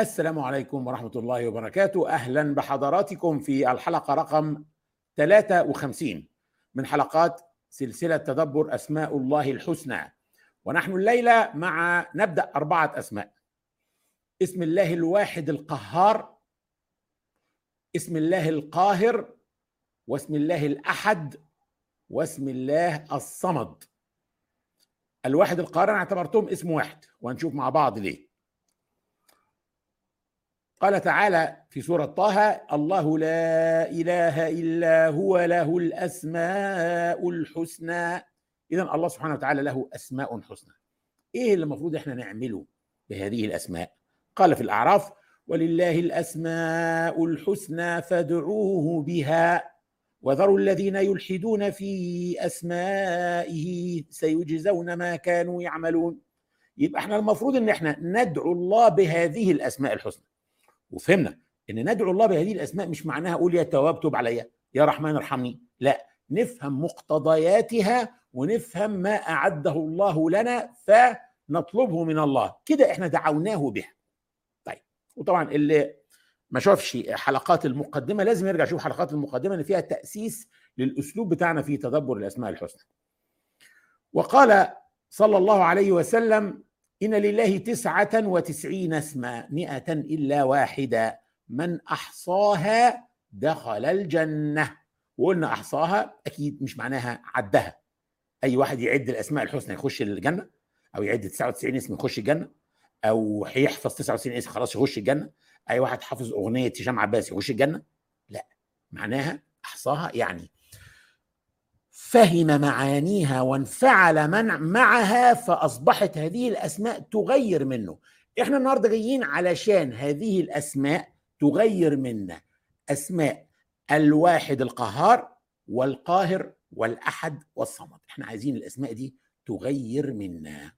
السلام عليكم ورحمة الله وبركاته أهلا بحضراتكم في الحلقة رقم 53 من حلقات سلسلة تدبر أسماء الله الحسنى ونحن الليلة مع نبدأ أربعة أسماء اسم الله الواحد القهار اسم الله القاهر واسم الله الأحد واسم الله الصمد الواحد القاهر أنا اعتبرتهم اسم واحد وهنشوف مع بعض ليه قال تعالى في سورة طه الله لا إله إلا هو له الأسماء الحسنى إذا الله سبحانه وتعالى له أسماء حسنى إيه اللي المفروض إحنا نعمله بهذه الأسماء قال في الأعراف ولله الأسماء الحسنى فادعوه بها وذروا الذين يلحدون في أسمائه سيجزون ما كانوا يعملون يبقى احنا المفروض ان احنا ندعو الله بهذه الأسماء الحسنى وفهمنا ان ندعو الله بهذه الاسماء مش معناها اقول يا تواب تب عليا يا رحمن ارحمني لا نفهم مقتضياتها ونفهم ما اعده الله لنا فنطلبه من الله كده احنا دعوناه بها طيب وطبعا اللي ما شافش حلقات المقدمه لازم يرجع يشوف حلقات المقدمه اللي فيها تاسيس للاسلوب بتاعنا في تدبر الاسماء الحسنى وقال صلى الله عليه وسلم إن لله تسعة وتسعين اسما مئة إلا واحدة من أحصاها دخل الجنة وقلنا أحصاها أكيد مش معناها عدها أي واحد يعد الأسماء الحسنى يخش الجنة أو يعد 99 اسم يخش الجنة أو هيحفظ 99 اسم خلاص يخش الجنة أي واحد حافظ أغنية هشام عباس يخش الجنة لا معناها أحصاها يعني فهم معانيها وانفعل من معها فاصبحت هذه الاسماء تغير منه احنا النهارده جايين علشان هذه الاسماء تغير منا اسماء الواحد القهار والقاهر والاحد والصمد احنا عايزين الاسماء دي تغير منا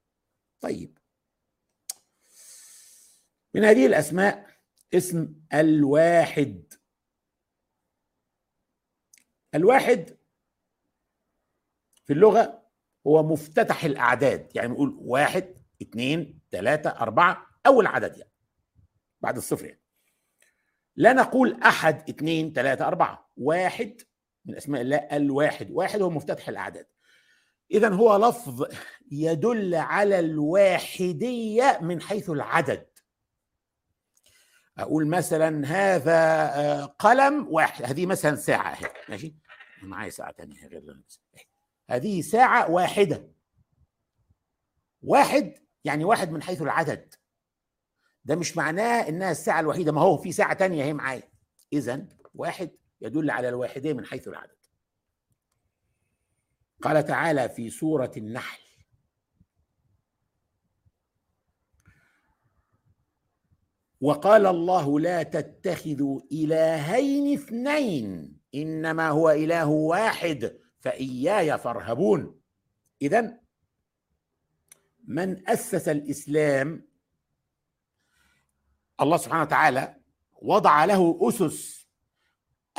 طيب من هذه الاسماء اسم الواحد الواحد في اللغه هو مفتتح الاعداد يعني بنقول واحد اثنين ثلاثه اربعه اول عدد يعني بعد الصفر يعني لا نقول احد اثنين ثلاثه اربعه واحد من اسماء الله الواحد واحد هو مفتتح الاعداد اذا هو لفظ يدل على الواحديه من حيث العدد اقول مثلا هذا آه، قلم واحد هذه مثلا ساعه اهي ماشي انا معايا ساعه ثانيه غير هذه ساعة واحدة واحد يعني واحد من حيث العدد ده مش معناه انها الساعة الوحيدة ما هو في ساعة تانية هي معايا اذا واحد يدل على الواحدة من حيث العدد قال تعالى في سورة النحل وقال الله لا تتخذوا إلهين اثنين إنما هو إله واحد فإياي فارهبون إذا من أسس الإسلام الله سبحانه وتعالى وضع له أسس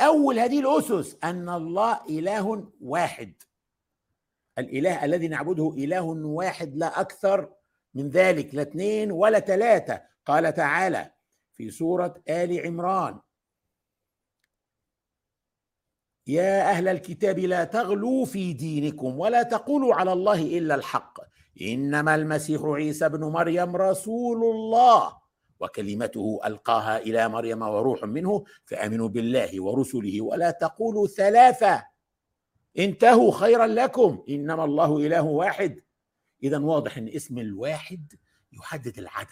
أول هذه الأسس أن الله إله واحد الإله الذي نعبده إله واحد لا أكثر من ذلك لا اثنين ولا ثلاثة قال تعالى في سورة آل عمران يا اهل الكتاب لا تغلوا في دينكم ولا تقولوا على الله الا الحق انما المسيح عيسى ابن مريم رسول الله وكلمته القاها الى مريم وروح منه فامنوا بالله ورسله ولا تقولوا ثلاثه انتهوا خيرا لكم انما الله اله واحد اذا واضح ان اسم الواحد يحدد العدد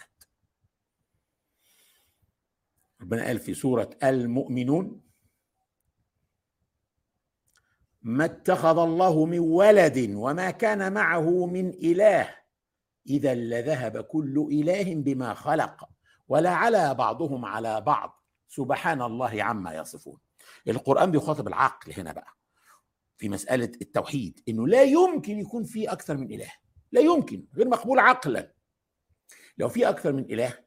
ربنا قال في سوره المؤمنون ما اتخذ الله من ولد وما كان معه من اله اذا لذهب كل اله بما خلق ولا على بعضهم على بعض سبحان الله عما يصفون القران بيخاطب العقل هنا بقى في مساله التوحيد انه لا يمكن يكون في اكثر من اله لا يمكن غير مقبول عقلا لو في اكثر من اله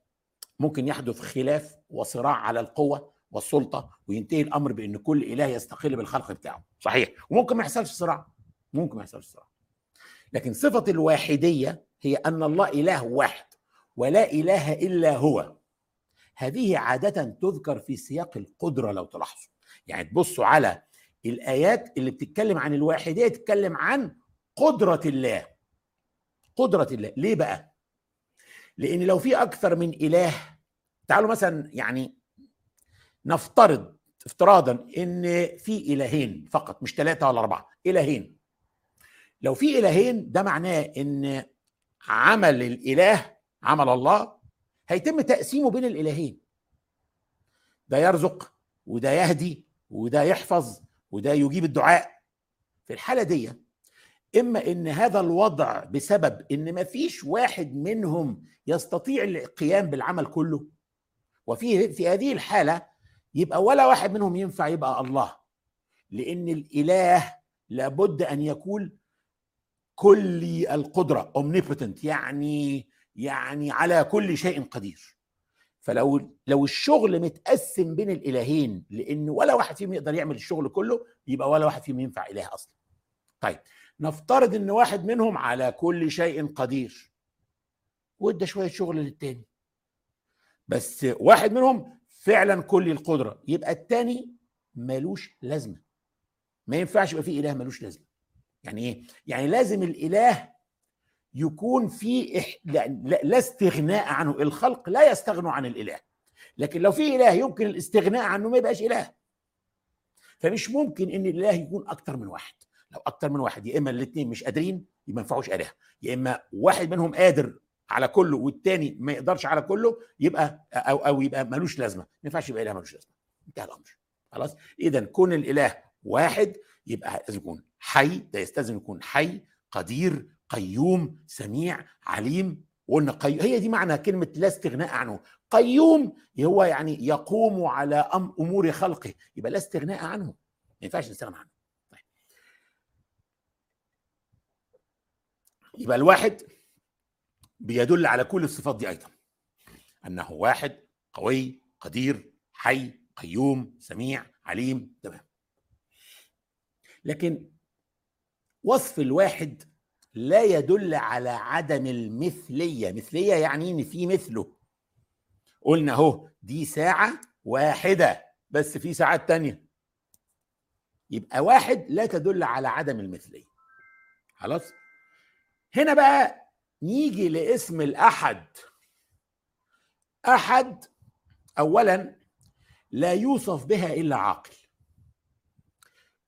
ممكن يحدث خلاف وصراع على القوه والسلطه وينتهي الامر بان كل اله يستقل بالخلق بتاعه صحيح وممكن ما يحصلش صراع ممكن ما يحصلش صراع لكن صفه الواحديه هي ان الله اله واحد ولا اله الا هو هذه عاده تذكر في سياق القدره لو تلاحظوا يعني تبصوا على الايات اللي بتتكلم عن الواحديه تتكلم عن قدره الله قدره الله ليه بقى لان لو في اكثر من اله تعالوا مثلا يعني نفترض افتراضا ان في الهين فقط مش ثلاثه ولا اربعه الهين لو في الهين ده معناه ان عمل الاله عمل الله هيتم تقسيمه بين الالهين ده يرزق وده يهدي وده يحفظ وده يجيب الدعاء في الحاله دي اما ان هذا الوضع بسبب ان ما فيش واحد منهم يستطيع القيام بالعمل كله وفي في هذه الحاله يبقى ولا واحد منهم ينفع يبقى الله لان الاله لابد ان يكون كلي القدره omnipotent يعني يعني على كل شيء قدير فلو لو الشغل متقسم بين الالهين لان ولا واحد فيهم يقدر يعمل الشغل كله يبقى ولا واحد فيهم ينفع اله اصلا طيب نفترض ان واحد منهم على كل شيء قدير وادى شويه شغل للتاني بس واحد منهم فعلا كل القدره يبقى الثاني ملوش لازمه ما ينفعش يبقى في اله ملوش لازمه يعني ايه يعني لازم الاله يكون في إح... لا... لا استغناء عنه الخلق لا يستغنوا عن الاله لكن لو في اله يمكن الاستغناء عنه ما يبقاش اله فمش ممكن ان الاله يكون اكتر من واحد لو اكتر من واحد يا اما الاثنين مش قادرين يبقى ما ينفعوش اله يا اما واحد منهم قادر على كله والتاني ما يقدرش على كله يبقى او او يبقى ملوش لازمه ما ينفعش يبقى اله ملوش لازمه انتهى الامر خلاص اذا كون الاله واحد يبقى لازم يكون حي ده يستلزم يكون حي قدير قيوم سميع عليم وقلنا قيوم هي دي معنى كلمه لا استغناء عنه قيوم هو يعني يقوم على أم امور خلقه يبقى لا استغناء عنه ما ينفعش نستغنى عنه طيب. يبقى الواحد بيدل على كل الصفات دي ايضا انه واحد قوي قدير حي قيوم سميع عليم تمام لكن وصف الواحد لا يدل على عدم المثليه مثليه يعني ان في مثله قلنا اهو دي ساعه واحده بس في ساعات تانية يبقى واحد لا تدل على عدم المثليه خلاص هنا بقى نيجي لاسم الاحد احد اولا لا يوصف بها الا عاقل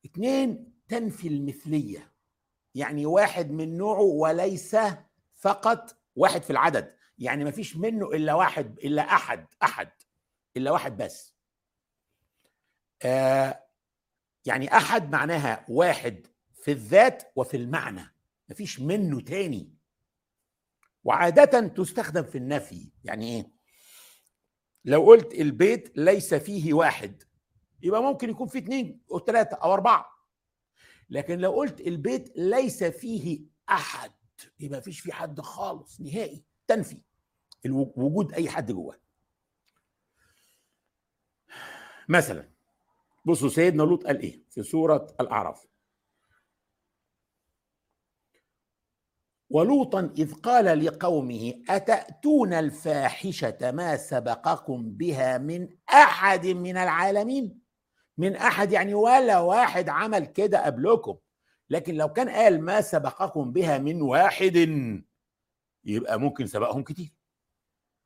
اثنين تنفي المثليه يعني واحد من نوعه وليس فقط واحد في العدد يعني ما فيش منه الا واحد الا احد احد الا واحد بس آه يعني احد معناها واحد في الذات وفي المعنى ما فيش منه تاني وعادة تستخدم في النفي يعني ايه لو قلت البيت ليس فيه واحد يبقى ممكن يكون فيه اتنين او ثلاثة او اربعة لكن لو قلت البيت ليس فيه احد يبقى مفيش فيه حد خالص نهائي تنفي وجود اي حد جواه مثلا بصوا سيدنا لوط قال ايه في سوره الاعراف ولوطا اذ قال لقومه اتاتون الفاحشه ما سبقكم بها من احد من العالمين من احد يعني ولا واحد عمل كده قبلكم لكن لو كان قال ما سبقكم بها من واحد يبقى ممكن سبقهم كتير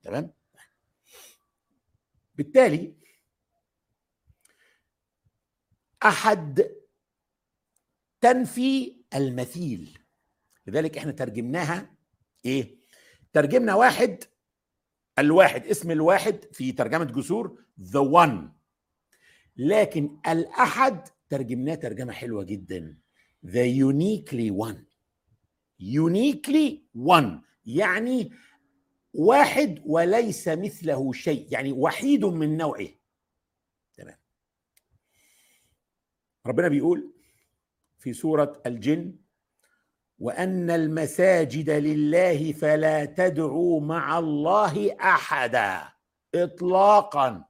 تمام بالتالي احد تنفي المثيل لذلك احنا ترجمناها ايه ترجمنا واحد الواحد اسم الواحد في ترجمه جسور ذا وان لكن الاحد ترجمناه ترجمه حلوه جدا ذا يونيكلي وان يونيكلي وان يعني واحد وليس مثله شيء يعني وحيد من نوعه تمام ربنا بيقول في سوره الجن وان المساجد لله فلا تدعوا مع الله احدا اطلاقا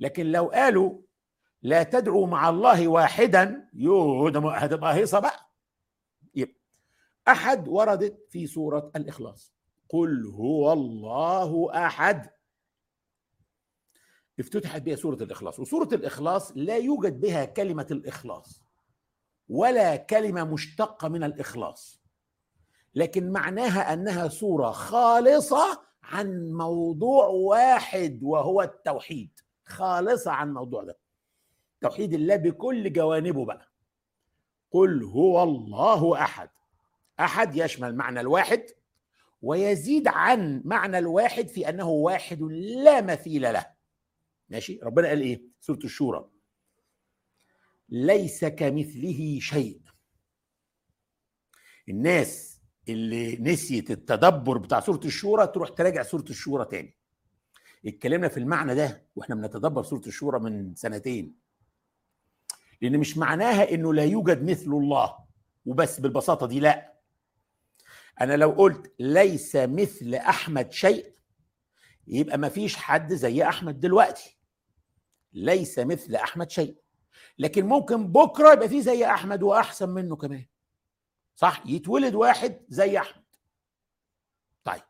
لكن لو قالوا لا تدعوا مع الله واحدا يوه ده هتبقى هيصه بقى احد وردت في سوره الاخلاص قل هو الله احد افتتحت بها سوره الاخلاص وسوره الاخلاص لا يوجد بها كلمه الاخلاص ولا كلمه مشتقه من الاخلاص لكن معناها انها سورة خالصه عن موضوع واحد وهو التوحيد خالصه عن موضوع ده توحيد الله بكل جوانبه بقى قل هو الله احد احد يشمل معنى الواحد ويزيد عن معنى الواحد في انه واحد لا مثيل له ماشي ربنا قال ايه سوره الشورى ليس كمثله شيء الناس اللي نسيت التدبر بتاع سوره الشورى تروح تراجع سوره الشورى تاني اتكلمنا في المعنى ده واحنا بنتدبر سوره الشورى من سنتين لان مش معناها انه لا يوجد مثل الله وبس بالبساطه دي لا انا لو قلت ليس مثل احمد شيء يبقى ما فيش حد زي احمد دلوقتي ليس مثل احمد شيء لكن ممكن بكره يبقى فيه زي احمد واحسن منه كمان صح يتولد واحد زي احمد طيب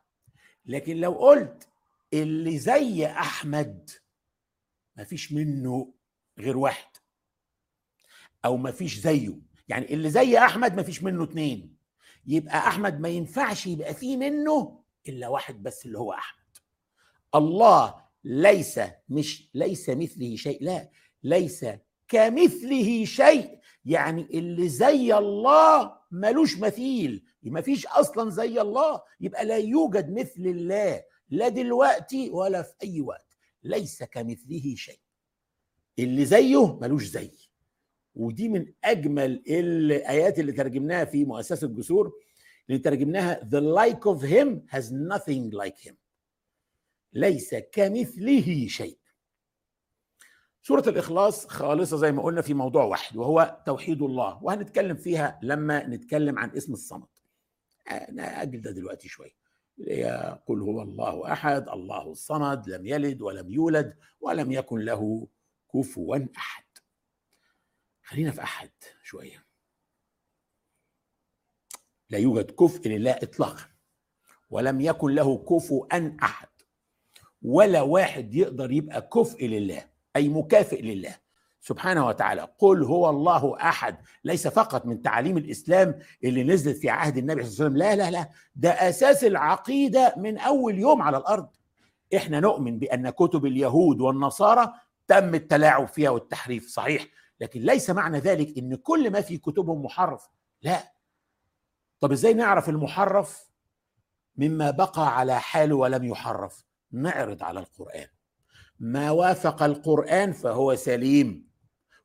لكن لو قلت اللي زي احمد ما فيش منه غير واحد او ما فيش زيه يعني اللي زي احمد ما فيش منه اتنين يبقى احمد ما ينفعش يبقى فيه منه الا واحد بس اللي هو احمد الله ليس مش ليس مثله شيء لا ليس كمثله شيء يعني اللي زي الله ملوش مثيل ما فيش اصلا زي الله يبقى لا يوجد مثل الله لا دلوقتي ولا في اي وقت ليس كمثله شيء اللي زيه ملوش زي ودي من اجمل الايات اللي ترجمناها في مؤسسه جسور اللي ترجمناها the like of him has nothing like him ليس كمثله شيء سورة الإخلاص خالصة زي ما قلنا في موضوع واحد وهو توحيد الله وهنتكلم فيها لما نتكلم عن اسم الصمد أنا أجل ده دلوقتي شوية قل هو الله أحد الله الصمد لم يلد ولم يولد ولم يكن له كفوا أحد خلينا في أحد شوية لا يوجد كفء لله إطلاقا ولم يكن له كفوا أحد ولا واحد يقدر يبقى كفء لله اي مكافئ لله سبحانه وتعالى قل هو الله احد ليس فقط من تعاليم الاسلام اللي نزلت في عهد النبي صلى الله عليه وسلم لا لا لا ده اساس العقيده من اول يوم على الارض احنا نؤمن بان كتب اليهود والنصارى تم التلاعب فيها والتحريف صحيح لكن ليس معنى ذلك ان كل ما في كتبهم محرف لا طب ازاي نعرف المحرف مما بقى على حاله ولم يحرف نعرض على القران ما وافق القرآن فهو سليم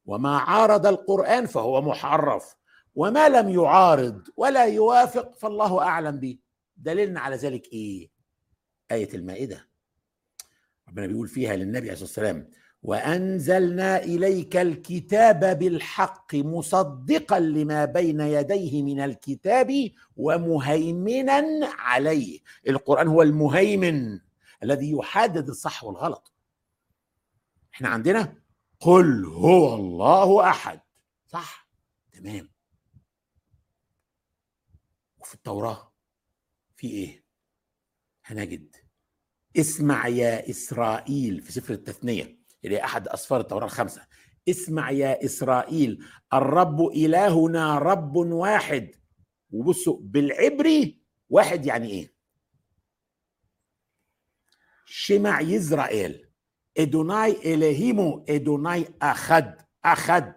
وما عارض القرآن فهو محرف وما لم يعارض ولا يوافق فالله أعلم به دليلنا على ذلك إيه؟ آية المائدة ربنا بيقول فيها للنبي عليه الصلاة والسلام وأنزلنا إليك الكتاب بالحق مصدقا لما بين يديه من الكتاب ومهيمنا عليه القرآن هو المهيمن الذي يحدد الصح والغلط احنا عندنا قل هو الله احد صح تمام وفي التوراه في ايه هنجد اسمع يا اسرائيل في سفر التثنيه اللي احد اسفار التوراه الخمسه اسمع يا اسرائيل الرب الهنا رب واحد وبصوا بالعبري واحد يعني ايه شمع يزرائيل ادوناي الهيمو ادوناي اخد اخد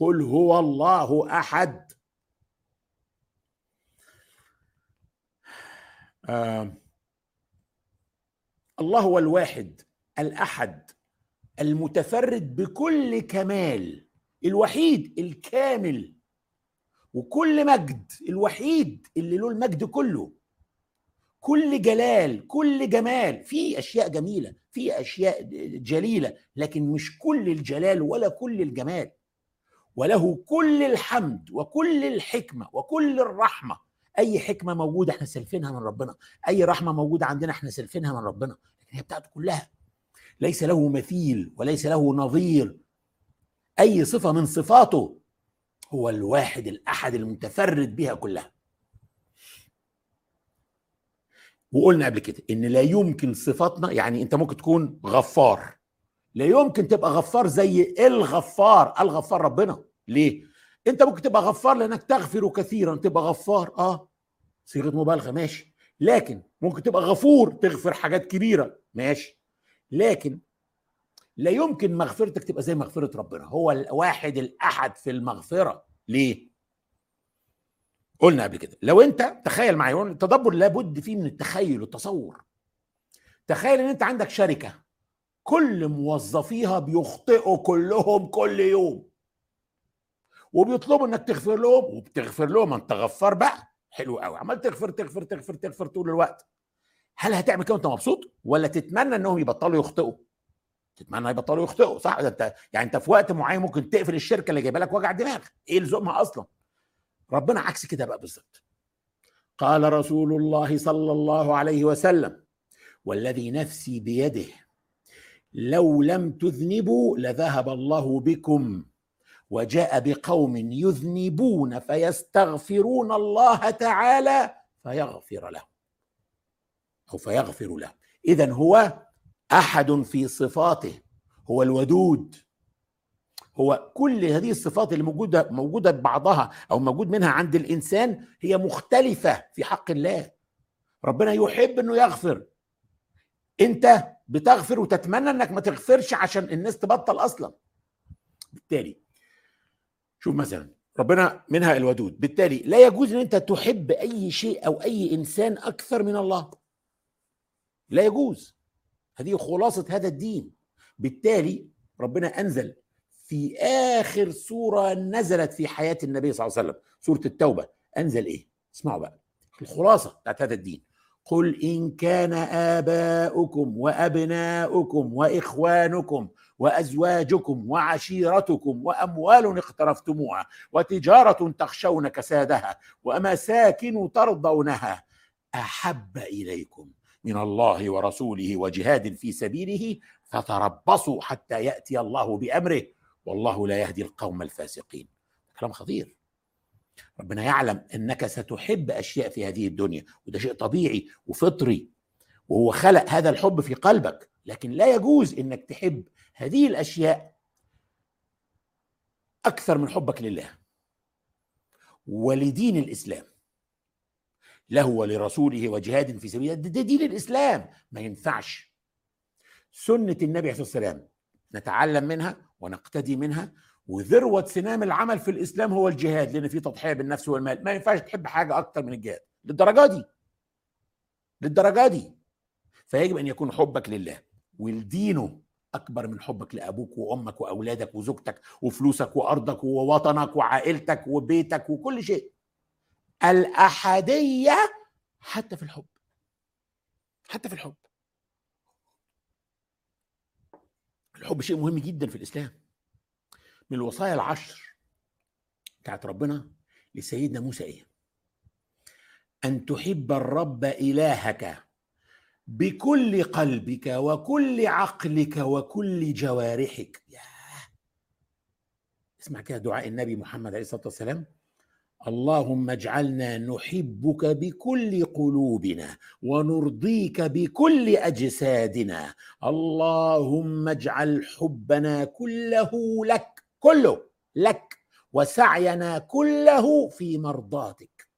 قل هو الله احد آه الله هو الواحد الاحد المتفرد بكل كمال الوحيد الكامل وكل مجد الوحيد اللي له المجد كله كل جلال كل جمال في اشياء جميله في اشياء جليله لكن مش كل الجلال ولا كل الجمال وله كل الحمد وكل الحكمه وكل الرحمه اي حكمه موجوده احنا سلفينها من ربنا اي رحمه موجوده عندنا احنا سلفينها من ربنا لكن هي بتاعته كلها ليس له مثيل وليس له نظير اي صفه من صفاته هو الواحد الاحد المتفرد بها كلها وقلنا قبل كده ان لا يمكن صفاتنا يعني انت ممكن تكون غفار لا يمكن تبقى غفار زي الغفار الغفار ربنا ليه انت ممكن تبقى غفار لانك تغفر كثيرا تبقى غفار اه صيغه مبالغه ماشي لكن ممكن تبقى غفور تغفر حاجات كبيره ماشي لكن لا يمكن مغفرتك تبقى زي مغفره ربنا هو الواحد الاحد في المغفره ليه قلنا قبل كده لو انت تخيل معايا التدبر لابد فيه من التخيل والتصور تخيل ان انت عندك شركه كل موظفيها بيخطئوا كلهم كل يوم وبيطلبوا انك تغفر لهم وبتغفر لهم انت غفار بقى حلو قوي عمال تغفر تغفر تغفر تغفر طول الوقت هل هتعمل كده وانت مبسوط ولا تتمنى انهم يبطلوا يخطئوا تتمنى يبطلوا يخطئوا صح ده انت يعني انت في وقت معين ممكن تقفل الشركه اللي جايبه لك وجع دماغ ايه لزومها اصلا ربنا عكس كده بقى بالظبط قال رسول الله صلى الله عليه وسلم والذي نفسي بيده لو لم تذنبوا لذهب الله بكم وجاء بقوم يذنبون فيستغفرون الله تعالى فيغفر لهم او فيغفر له اذا هو احد في صفاته هو الودود هو كل هذه الصفات اللي موجوده موجوده بعضها او موجود منها عند الانسان هي مختلفه في حق الله ربنا يحب انه يغفر انت بتغفر وتتمنى انك ما تغفرش عشان الناس تبطل اصلا بالتالي شوف مثلا ربنا منها الودود بالتالي لا يجوز ان انت تحب اي شيء او اي انسان اكثر من الله لا يجوز هذه خلاصه هذا الدين بالتالي ربنا انزل في اخر سوره نزلت في حياه النبي صلى الله عليه وسلم سوره التوبه انزل ايه اسمعوا بقى الخلاصه بتاعت هذا الدين قل ان كان اباؤكم وابناؤكم واخوانكم وازواجكم وعشيرتكم واموال اقترفتموها وتجاره تخشون كسادها ومساكن ترضونها احب اليكم من الله ورسوله وجهاد في سبيله فتربصوا حتى ياتي الله بامره والله لا يهدي القوم الفاسقين كلام خطير ربنا يعلم انك ستحب اشياء في هذه الدنيا وده شيء طبيعي وفطري وهو خلق هذا الحب في قلبك لكن لا يجوز انك تحب هذه الاشياء اكثر من حبك لله ولدين الاسلام له ولرسوله وجهاد في سبيل الله ده دين الاسلام ما ينفعش سنه النبي عليه الصلاه والسلام نتعلم منها ونقتدي منها وذروة سنام العمل في الإسلام هو الجهاد لأن في تضحية بالنفس والمال ما ينفعش تحب حاجة أكتر من الجهاد للدرجة دي للدرجة دي فيجب أن يكون حبك لله ولدينه أكبر من حبك لأبوك وأمك وأولادك وزوجتك وفلوسك وأرضك ووطنك وعائلتك وبيتك وكل شيء الأحدية حتى في الحب حتى في الحب الحب شيء مهم جدا في الاسلام من الوصايا العشر بتاعت ربنا لسيدنا موسى ايه ان تحب الرب الهك بكل قلبك وكل عقلك وكل جوارحك يا اسمع كده دعاء النبي محمد عليه الصلاه والسلام اللهم اجعلنا نحبك بكل قلوبنا ونرضيك بكل اجسادنا اللهم اجعل حبنا كله لك كله لك وسعينا كله في مرضاتك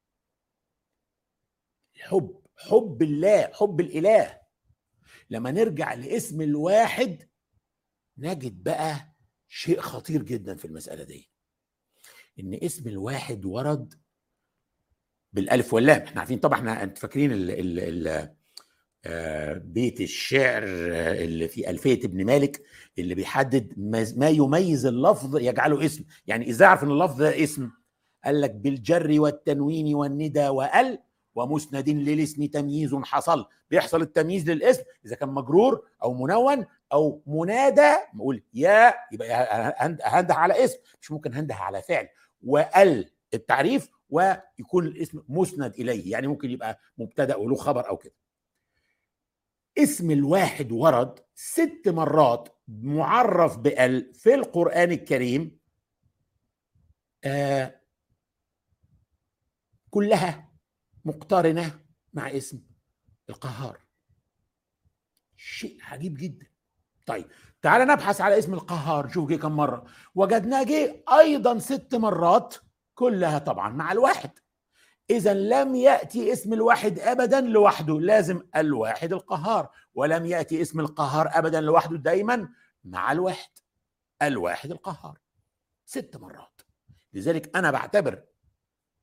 الحب حب الله حب الاله لما نرجع لاسم الواحد نجد بقى شيء خطير جدا في المساله دي ان اسم الواحد ورد بالالف واللام احنا عارفين طبعا احنا انت فاكرين ال ال ال آه، بيت الشعر آه، اللي في ألفية ابن مالك اللي بيحدد ما يميز اللفظ يجعله اسم يعني إزاي أعرف إن اللفظ اسم قال لك بالجر والتنوين والندى وال ومسند للاسم تمييز حصل بيحصل التمييز للاسم اذا كان مجرور او منون او منادى نقول يا يبقى هنده على اسم مش ممكن هنده على فعل وال التعريف ويكون الاسم مسند اليه يعني ممكن يبقى مبتدا وله خبر او كده اسم الواحد ورد ست مرات معرف بال في القران الكريم آه كلها مقترنه مع اسم القهار شيء عجيب جدا طيب تعال نبحث على اسم القهار شوف جه كم مره وجدناه جه ايضا ست مرات كلها طبعا مع الواحد اذا لم ياتي اسم الواحد ابدا لوحده لازم الواحد القهار ولم ياتي اسم القهار ابدا لوحده دايما مع الواحد الواحد القهار ست مرات لذلك انا بعتبر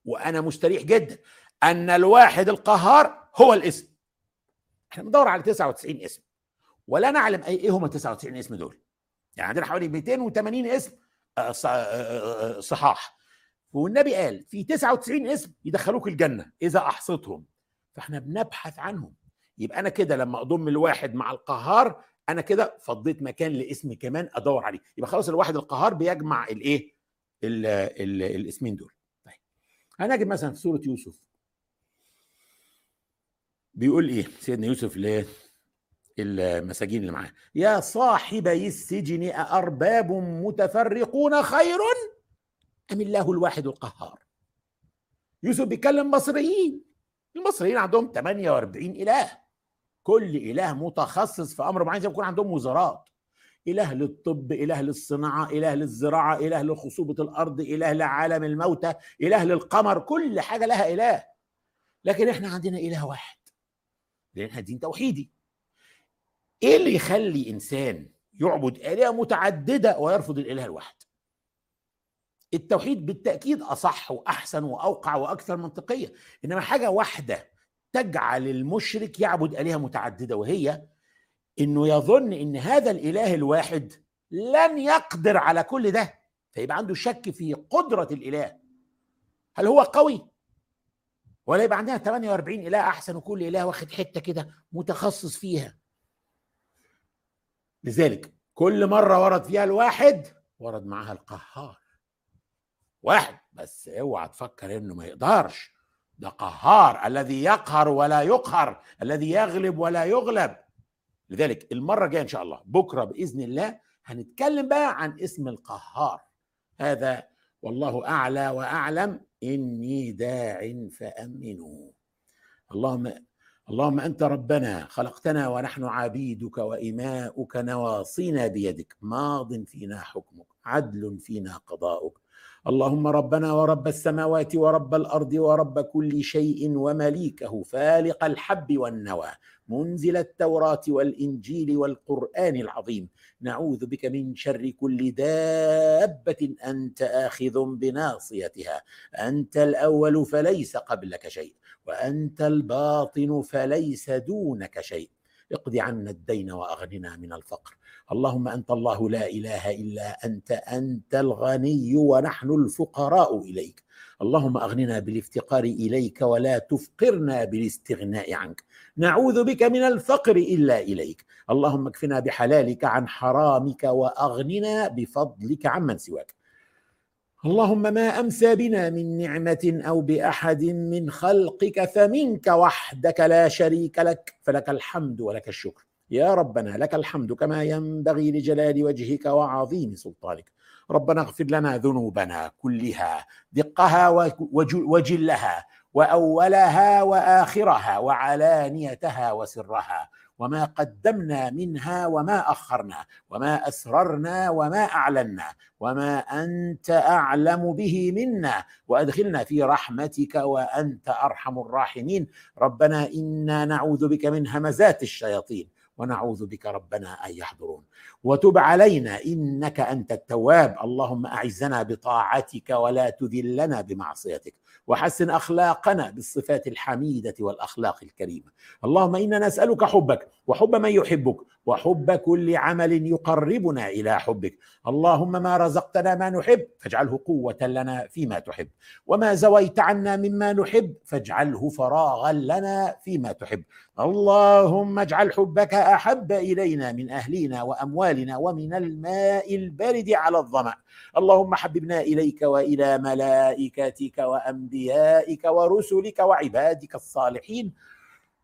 وانا مستريح جدا ان الواحد القهار هو الاسم احنا بندور على 99 اسم ولا نعلم اي ايه هم ال 99 اسم دول يعني عندنا حوالي 280 اسم آه، آه، آه، صحاح والنبي قال في 99 اسم يدخلوك الجنه اذا احصتهم فاحنا بنبحث عنهم يبقى انا كده لما اضم الواحد مع القهار انا كده فضيت مكان لاسم كمان ادور عليه يبقى خلاص الواحد القهار بيجمع الايه الاسمين دول طيب هنجد مثلا في سوره يوسف بيقول ايه سيدنا يوسف ليه المساجين اللي معاه يا صاحبي السجن أأرباب متفرقون خير أم الله الواحد القهار يوسف بيتكلم مصريين المصريين عندهم 48 إله كل إله متخصص في أمر معين زي ما يكون عندهم وزارات إله للطب إله للصناعة إله للزراعة إله لخصوبة الأرض إله لعالم الموتى إله للقمر كل حاجة لها إله لكن إحنا عندنا إله واحد لأن إحنا دين توحيدي ايه اللي يخلي انسان يعبد الهه متعدده ويرفض الاله الواحد التوحيد بالتاكيد اصح واحسن واوقع واكثر منطقيه انما حاجه واحده تجعل المشرك يعبد الهه متعدده وهي انه يظن ان هذا الاله الواحد لن يقدر على كل ده فيبقى عنده شك في قدره الاله هل هو قوي ولا يبقى عندنا 48 اله احسن وكل اله واخد حته كده متخصص فيها لذلك كل مرة ورد فيها الواحد ورد معاها القهار واحد بس اوعى تفكر انه ما يقدرش ده قهار الذي يقهر ولا يقهر الذي يغلب ولا يغلب لذلك المرة الجاية ان شاء الله بكرة بإذن الله هنتكلم بقى عن اسم القهار هذا والله أعلى وأعلم إني داع فأمنوا اللهم اللهم انت ربنا خلقتنا ونحن عبيدك واماؤك نواصينا بيدك ماض فينا حكمك عدل فينا قضاؤك اللهم ربنا ورب السماوات ورب الارض ورب كل شيء ومليكه فالق الحب والنوى منزل التوراه والانجيل والقران العظيم نعوذ بك من شر كل دابه انت اخذ بناصيتها انت الاول فليس قبلك شيء وانت الباطن فليس دونك شيء اقض عنا الدين واغننا من الفقر اللهم انت الله لا اله الا انت انت الغني ونحن الفقراء اليك اللهم اغننا بالافتقار اليك ولا تفقرنا بالاستغناء عنك نعوذ بك من الفقر الا اليك اللهم اكفنا بحلالك عن حرامك واغننا بفضلك عمن سواك اللهم ما امسى بنا من نعمه او باحد من خلقك فمنك وحدك لا شريك لك فلك الحمد ولك الشكر يا ربنا لك الحمد كما ينبغي لجلال وجهك وعظيم سلطانك ربنا اغفر لنا ذنوبنا كلها دقها وجلها واولها واخرها وعلانيتها وسرها وما قدمنا منها وما اخرنا وما اسررنا وما اعلنا وما انت اعلم به منا وادخلنا في رحمتك وانت ارحم الراحمين ربنا انا نعوذ بك من همزات الشياطين ونعوذ بك ربنا ان يحضرون وتب علينا انك انت التواب اللهم اعزنا بطاعتك ولا تذلنا بمعصيتك وحسن اخلاقنا بالصفات الحميده والاخلاق الكريمه اللهم انا نسالك حبك وحب من يحبك وحب كل عمل يقربنا الى حبك اللهم ما رزقتنا ما نحب فاجعله قوه لنا فيما تحب وما زويت عنا مما نحب فاجعله فراغا لنا فيما تحب اللهم اجعل حبك احب الينا من اهلنا واموالنا ومن الماء البارد على الظما اللهم حببنا اليك والى ملائكتك وانبيائك ورسلك وعبادك الصالحين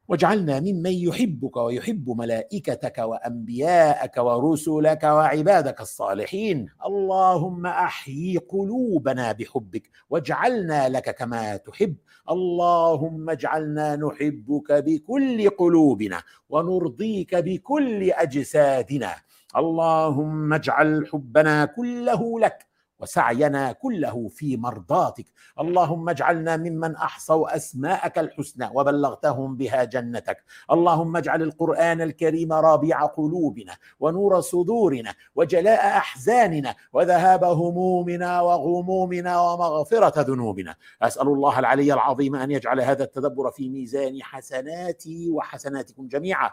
واجعلنا ممن يحبك ويحب ملائكتك وانبياءك ورسلك وعبادك الصالحين اللهم احيي قلوبنا بحبك واجعلنا لك كما تحب اللهم اجعلنا نحبك بكل قلوبنا ونرضيك بكل اجسادنا اللهم اجعل حبنا كله لك وسعينا كله في مرضاتك اللهم اجعلنا ممن احصوا اسماءك الحسنى وبلغتهم بها جنتك اللهم اجعل القران الكريم ربيع قلوبنا ونور صدورنا وجلاء احزاننا وذهاب همومنا وغمومنا ومغفره ذنوبنا اسال الله العلي العظيم ان يجعل هذا التدبر في ميزان حسناتي وحسناتكم جميعا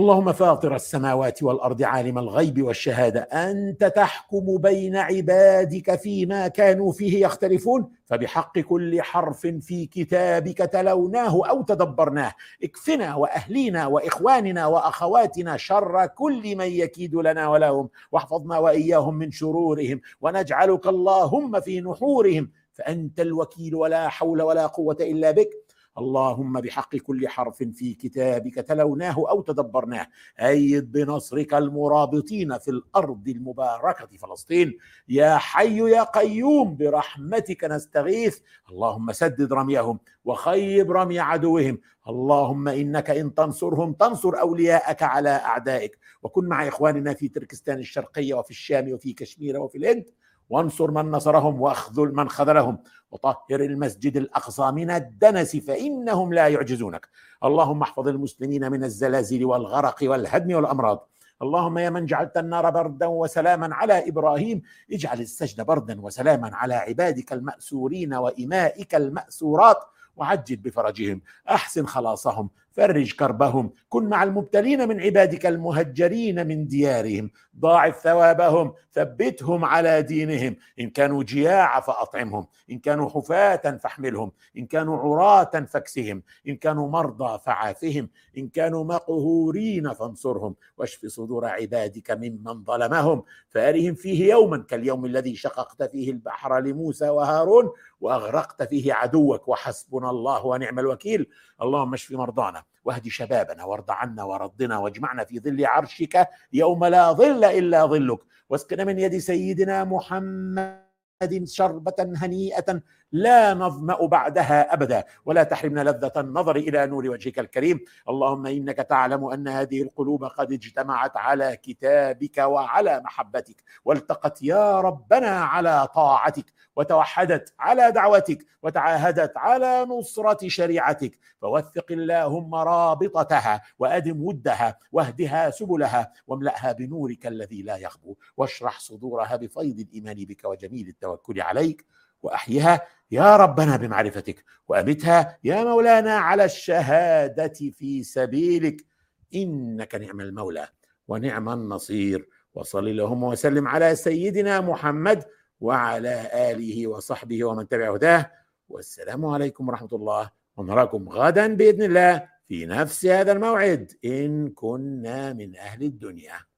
اللهم فاطر السماوات والارض عالم الغيب والشهاده انت تحكم بين عبادك فيما كانوا فيه يختلفون فبحق كل حرف في كتابك تلوناه او تدبرناه اكفنا واهلينا واخواننا واخواتنا شر كل من يكيد لنا ولهم واحفظنا واياهم من شرورهم ونجعلك اللهم في نحورهم فانت الوكيل ولا حول ولا قوه الا بك اللهم بحق كل حرف في كتابك تلوناه أو تدبرناه أيد بنصرك المرابطين في الأرض المباركة فلسطين يا حي يا قيوم برحمتك نستغيث اللهم سدد رميهم وخيب رمي عدوهم اللهم انك ان تنصرهم تنصر اولياءك على اعدائك وكن مع اخواننا في تركستان الشرقيه وفي الشام وفي كشمير وفي الهند وانصر من نصرهم واخذل من خذلهم وطهر المسجد الأقصى من الدنس فإنهم لا يعجزونك اللهم احفظ المسلمين من الزلازل والغرق والهدم والأمراض اللهم يا من جعلت النار بردا وسلاما على ابراهيم اجعل السجد بردا وسلاما على عبادك الماسورين وامائك الماسورات وعجل بفرجهم احسن خلاصهم فرج كربهم كن مع المبتلين من عبادك المهجرين من ديارهم ضاعف ثوابهم ثبتهم على دينهم إن كانوا جياع فأطعمهم إن كانوا حفاة فاحملهم إن كانوا عراة فاكسهم إن كانوا مرضى فعافهم إن كانوا مقهورين فانصرهم واشف صدور عبادك ممن ظلمهم فأرهم فيه يوما كاليوم الذي شققت فيه البحر لموسى وهارون وأغرقت فيه عدوك وحسبنا الله ونعم الوكيل اللهم اشف مرضانا واهد شبابنا وارض عنا وردنا واجمعنا في ظل عرشك يوم لا ظل الا ظلك واسقنا من يد سيدنا محمد شربة هنيئة لا نظمأ بعدها أبدا ولا تحرمنا لذة النظر إلى نور وجهك الكريم اللهم إنك تعلم أن هذه القلوب قد اجتمعت على كتابك وعلى محبتك والتقت يا ربنا على طاعتك وتوحدت على دعوتك وتعاهدت على نصرة شريعتك فوثق اللهم رابطتها وأدم ودها واهدها سبلها واملأها بنورك الذي لا يخبو واشرح صدورها بفيض الإيمان بك وجميل التوكل عليك وأحيها يا ربنا بمعرفتك وامتها يا مولانا على الشهاده في سبيلك انك نعم المولى ونعم النصير وصل اللهم وسلم على سيدنا محمد وعلى اله وصحبه ومن تبع هداه والسلام عليكم ورحمه الله ونراكم غدا باذن الله في نفس هذا الموعد ان كنا من اهل الدنيا